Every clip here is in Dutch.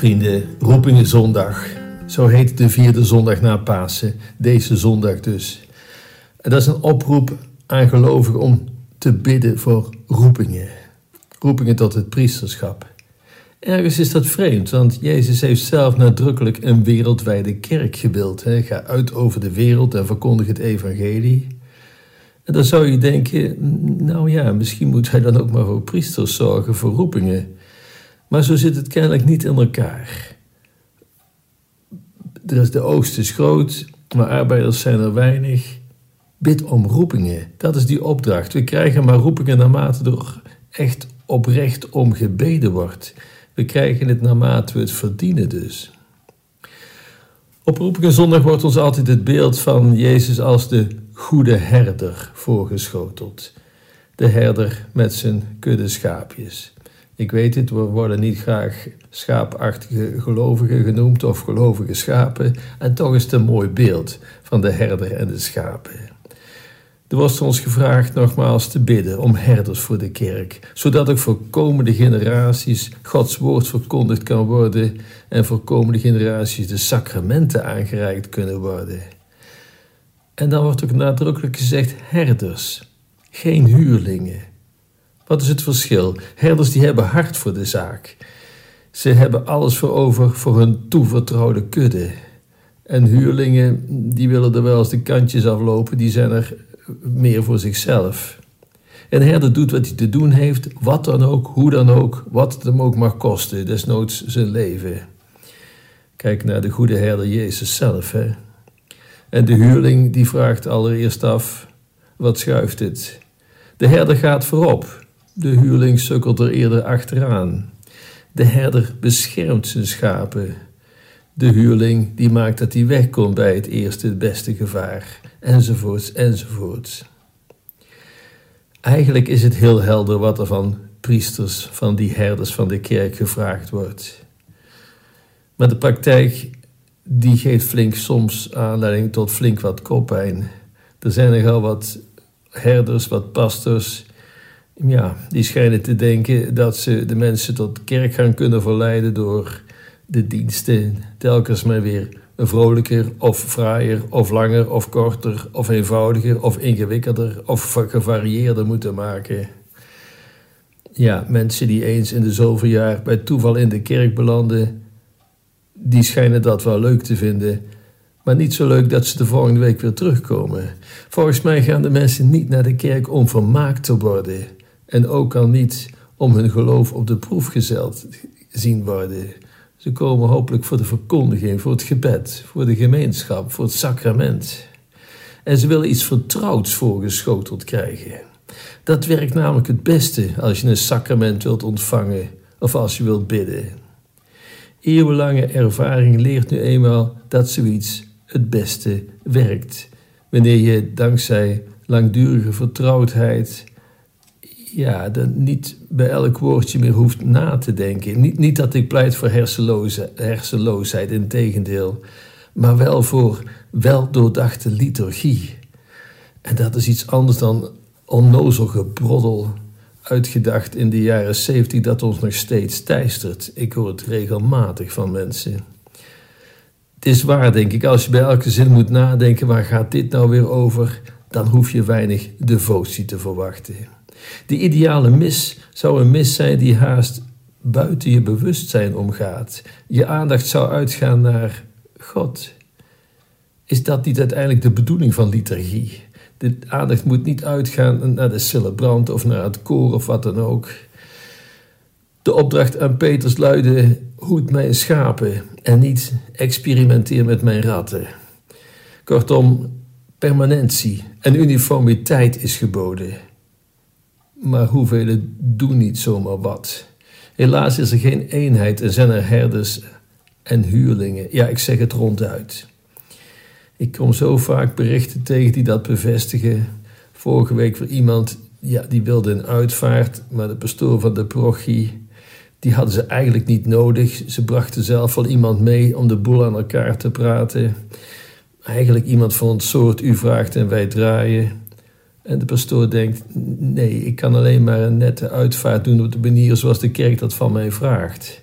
Vrienden, Roepingen Zondag. Zo heet de vierde zondag na Pasen. Deze zondag dus. En dat is een oproep aan gelovigen om te bidden voor roepingen. Roepingen tot het priesterschap. Ergens is dat vreemd, want Jezus heeft zelf nadrukkelijk een wereldwijde kerk gebeeld. Ga uit over de wereld en verkondig het evangelie. En dan zou je denken, nou ja, misschien moet hij dan ook maar voor priesters zorgen, voor roepingen. Maar zo zit het kennelijk niet in elkaar. De oogst is groot, maar arbeiders zijn er weinig. Bid om roepingen, dat is die opdracht. We krijgen maar roepingen naarmate er echt oprecht om gebeden wordt. We krijgen het naarmate we het verdienen dus. Op Roepingen Zondag wordt ons altijd het beeld van Jezus als de goede herder voorgeschoteld. De herder met zijn kudde schaapjes. Ik weet het, we worden niet graag schaapachtige gelovigen genoemd of gelovige schapen. En toch is het een mooi beeld van de herder en de schapen. Er wordt ons gevraagd nogmaals te bidden om herders voor de kerk, zodat ook voor komende generaties Gods woord verkondigd kan worden en voor komende generaties de sacramenten aangereikt kunnen worden. En dan wordt ook nadrukkelijk gezegd herders, geen huurlingen. Wat is het verschil? Herders die hebben hart voor de zaak. Ze hebben alles voor over voor hun toevertrouwde kudde. En huurlingen, die willen er wel eens de kantjes aflopen, die zijn er meer voor zichzelf. Een herder doet wat hij te doen heeft, wat dan ook, hoe dan ook, wat het hem ook mag kosten, desnoods zijn leven. Kijk naar de goede herder Jezus zelf. Hè? En de huurling die vraagt allereerst af, wat schuift het? De herder gaat voorop, de huurling sukkelt er eerder achteraan. De herder beschermt zijn schapen. De huurling die maakt dat hij wegkomt bij het eerste het beste gevaar, enzovoorts, enzovoorts. Eigenlijk is het heel helder wat er van priesters, van die herders van de kerk gevraagd wordt. Maar de praktijk die geeft flink soms aanleiding tot flink wat koppijn. Er zijn nogal wat herders, wat pastors, ja, die schijnen te denken dat ze de mensen tot kerk gaan kunnen verleiden door de diensten telkens maar weer vrolijker of fraaier of langer of korter of eenvoudiger of ingewikkelder of gevarieerder moeten maken. Ja, mensen die eens in de zoveel jaar bij toeval in de kerk belanden, die schijnen dat wel leuk te vinden, maar niet zo leuk dat ze de volgende week weer terugkomen. Volgens mij gaan de mensen niet naar de kerk om vermaakt te worden en ook al niet om hun geloof op de proef gezeld zien worden. Ze komen hopelijk voor de verkondiging, voor het gebed, voor de gemeenschap, voor het sacrament. En ze willen iets vertrouwds voorgeschoteld krijgen. Dat werkt namelijk het beste als je een sacrament wilt ontvangen of als je wilt bidden. Eeuwenlange ervaring leert nu eenmaal dat zoiets het beste werkt. Wanneer je dankzij langdurige vertrouwdheid ja, dan niet bij elk woordje meer hoeft na te denken. Niet, niet dat ik pleit voor hersenloze, hersenloosheid, in tegendeel. Maar wel voor weldoordachte liturgie. En dat is iets anders dan onnozel gebroddel uitgedacht in de jaren zeventig dat ons nog steeds teistert. Ik hoor het regelmatig van mensen. Het is waar, denk ik, als je bij elke zin moet nadenken waar gaat dit nou weer over, dan hoef je weinig devotie te verwachten. De ideale mis zou een mis zijn die haast buiten je bewustzijn omgaat. Je aandacht zou uitgaan naar God. Is dat niet uiteindelijk de bedoeling van liturgie? De aandacht moet niet uitgaan naar de celebrant of naar het koor of wat dan ook. De opdracht aan Peters luidde: hoed mijn schapen en niet experimenteer met mijn ratten. Kortom, permanentie en uniformiteit is geboden maar hoeveel doen niet zomaar wat. Helaas is er geen eenheid en zijn er herders en huurlingen. Ja, ik zeg het ronduit. Ik kom zo vaak berichten tegen die dat bevestigen. Vorige week weer iemand, ja, die wilde een uitvaart, maar de pastoor van de parochie, die hadden ze eigenlijk niet nodig. Ze brachten zelf wel iemand mee om de boel aan elkaar te praten. Eigenlijk iemand van het soort u vraagt en wij draaien. En de pastoor denkt: nee, ik kan alleen maar een nette uitvaart doen op de manier zoals de kerk dat van mij vraagt.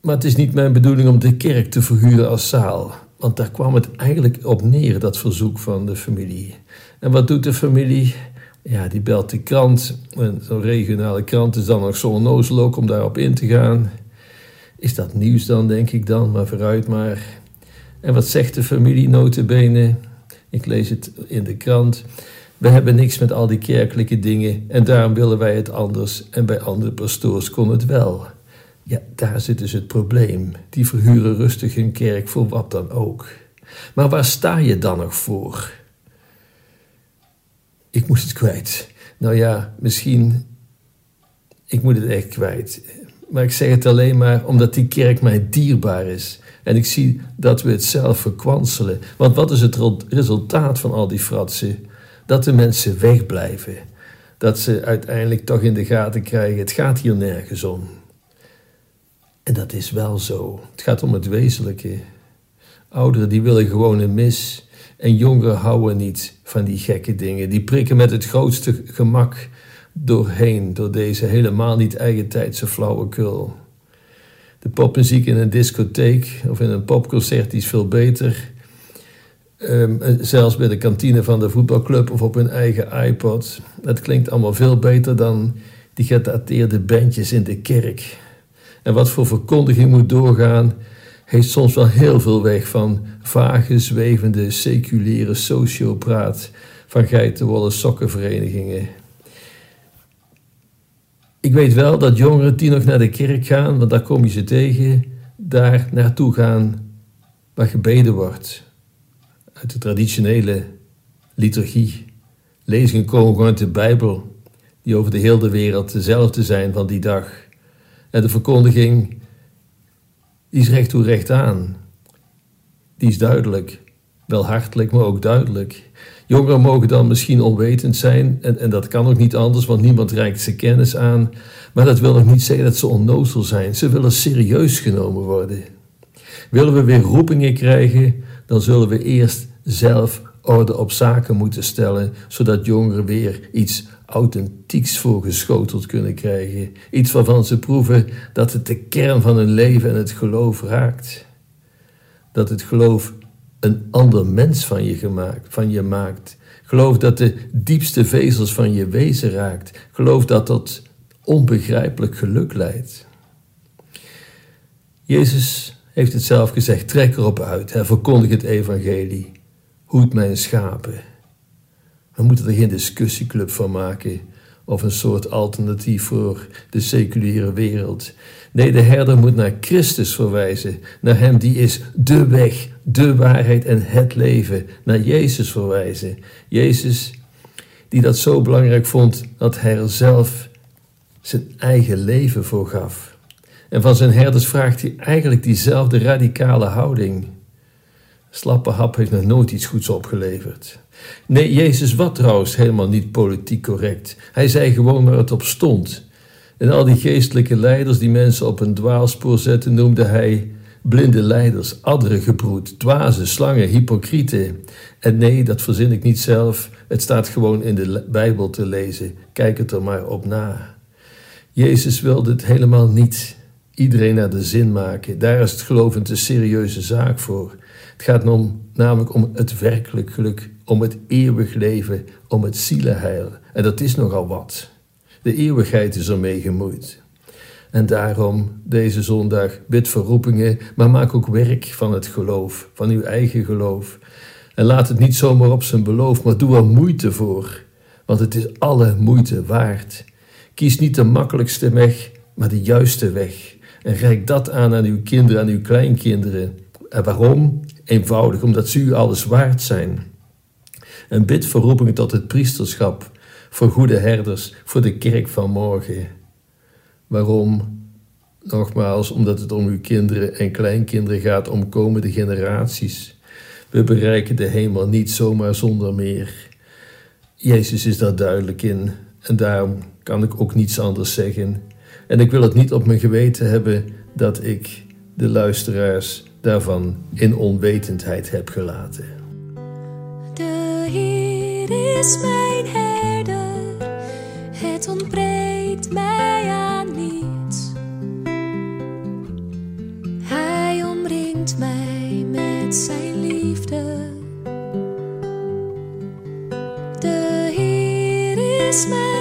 Maar het is niet mijn bedoeling om de kerk te verhuren als zaal. Want daar kwam het eigenlijk op neer, dat verzoek van de familie. En wat doet de familie? Ja, die belt de krant. Zo'n regionale krant is dan nog zo onnozel ook om daarop in te gaan. Is dat nieuws dan, denk ik dan, maar vooruit maar. En wat zegt de familie notabene? Ik lees het in de krant. We hebben niks met al die kerkelijke dingen en daarom willen wij het anders en bij andere pastoors kon het wel. Ja, daar zit dus het probleem. Die verhuren rustig een kerk voor wat dan ook. Maar waar sta je dan nog voor? Ik moet het kwijt. Nou ja, misschien. Ik moet het echt kwijt. Maar ik zeg het alleen maar omdat die kerk mij dierbaar is. En ik zie dat we het zelf verkwanselen. Want wat is het resultaat van al die fratsen? Dat de mensen wegblijven. Dat ze uiteindelijk toch in de gaten krijgen: het gaat hier nergens om. En dat is wel zo. Het gaat om het wezenlijke. Ouderen die willen gewoon een mis. En jongeren houden niet van die gekke dingen. Die prikken met het grootste gemak doorheen, door deze helemaal niet eigentijdse flauwekul. De popmuziek in een discotheek of in een popconcert is veel beter. Um, zelfs bij de kantine van de voetbalclub of op hun eigen iPod. Dat klinkt allemaal veel beter dan die gedateerde bandjes in de kerk. En wat voor verkondiging moet doorgaan, heeft soms wel heel veel weg van vage, zwevende, seculiere sociopraat van geitenwolle sokkenverenigingen. Ik weet wel dat jongeren die nog naar de kerk gaan, want daar kom je ze tegen, daar naartoe gaan waar gebeden wordt. Uit de traditionele liturgie. Lezingen komen gewoon uit de Bijbel, die over de hele wereld dezelfde zijn van die dag. En de verkondiging is recht toe recht aan. Die is duidelijk. Wel hartelijk, maar ook duidelijk. Jongeren mogen dan misschien onwetend zijn, en, en dat kan ook niet anders, want niemand reikt ze kennis aan. Maar dat wil nog niet zeggen dat ze onnozel zijn. Ze willen serieus genomen worden. Willen we weer roepingen krijgen, dan zullen we eerst zelf orde op zaken moeten stellen, zodat jongeren weer iets authentieks voorgeschoteld kunnen krijgen. Iets waarvan ze proeven dat het de kern van hun leven en het geloof raakt. Dat het geloof een ander mens van je, gemaakt, van je maakt. Geloof dat de diepste vezels van je wezen raakt. Geloof dat tot onbegrijpelijk geluk leidt. Jezus heeft het zelf gezegd: trek erop uit, hè, verkondig het evangelie. Hoed mijn schapen. We moeten er geen discussieclub van maken of een soort alternatief voor de seculiere wereld. Nee, de herder moet naar Christus verwijzen, naar Hem die is de weg, de waarheid en het leven, naar Jezus verwijzen. Jezus die dat zo belangrijk vond dat Hij er zelf zijn eigen leven voor gaf. En van zijn herders vraagt hij eigenlijk diezelfde radicale houding. Slappe hap heeft nog nooit iets goeds opgeleverd. Nee, Jezus wat trouwens helemaal niet politiek correct. Hij zei gewoon waar het op stond. En al die geestelijke leiders die mensen op een dwaalspoor zetten, noemde hij blinde leiders, gebroed, dwaze, slangen, hypocrieten. En nee, dat verzin ik niet zelf. Het staat gewoon in de Bijbel te lezen. Kijk het er maar op na. Jezus wilde het helemaal niet iedereen naar de zin maken. Daar is het geloof een te serieuze zaak voor. Het gaat om, namelijk om het werkelijk geluk, om het eeuwig leven, om het zielenheil. En dat is nogal wat. De eeuwigheid is ermee gemoeid. En daarom deze zondag bid verroepingen, maar maak ook werk van het geloof, van uw eigen geloof. En laat het niet zomaar op zijn beloof, maar doe er moeite voor, want het is alle moeite waard. Kies niet de makkelijkste weg, maar de juiste weg. En reik dat aan aan uw kinderen, aan uw kleinkinderen. En waarom? Eenvoudig, omdat ze u alles waard zijn. En bid verroepingen tot het priesterschap, voor goede herders, voor de kerk van morgen. Waarom? Nogmaals, omdat het om uw kinderen en kleinkinderen gaat, om komende generaties. We bereiken de hemel niet zomaar zonder meer. Jezus is daar duidelijk in en daarom kan ik ook niets anders zeggen. En ik wil het niet op mijn geweten hebben dat ik de luisteraars daarvan in onwetendheid heb gelaten. De Heer is mijn herder, het ontbreekt mij aan niets. Hij omringt mij met zijn liefde. De Heer is mijn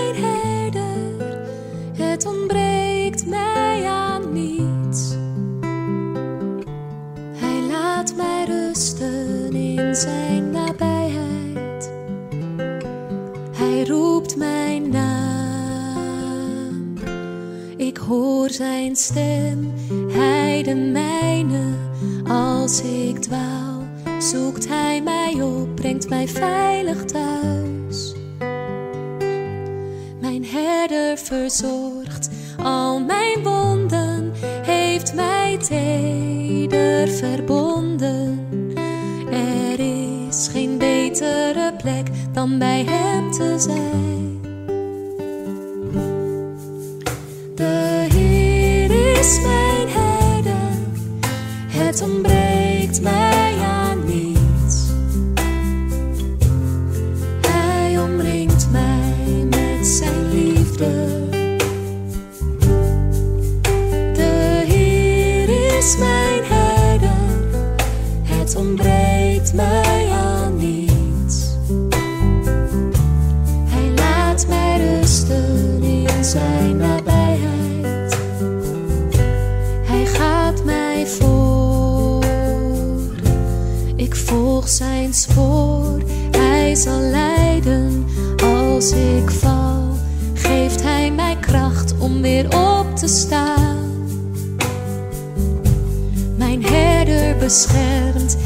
de mijne. Als ik dwaal, zoekt hij mij op, brengt mij veilig thuis. Mijn herder verzorgt al mijn wonden, heeft mij teder verbonden. Er is geen betere plek dan bij hem te zijn. De het ontbreekt mij aan niets. Hij omringt mij met zijn liefde. De Heer is mijn herder, het ontbreekt mij aan niets. Hij laat mij rusten in zijn nabijheid. Zijn spoor. Hij zal leiden als ik val. Geeft hij mij kracht om weer op te staan. Mijn herder beschermt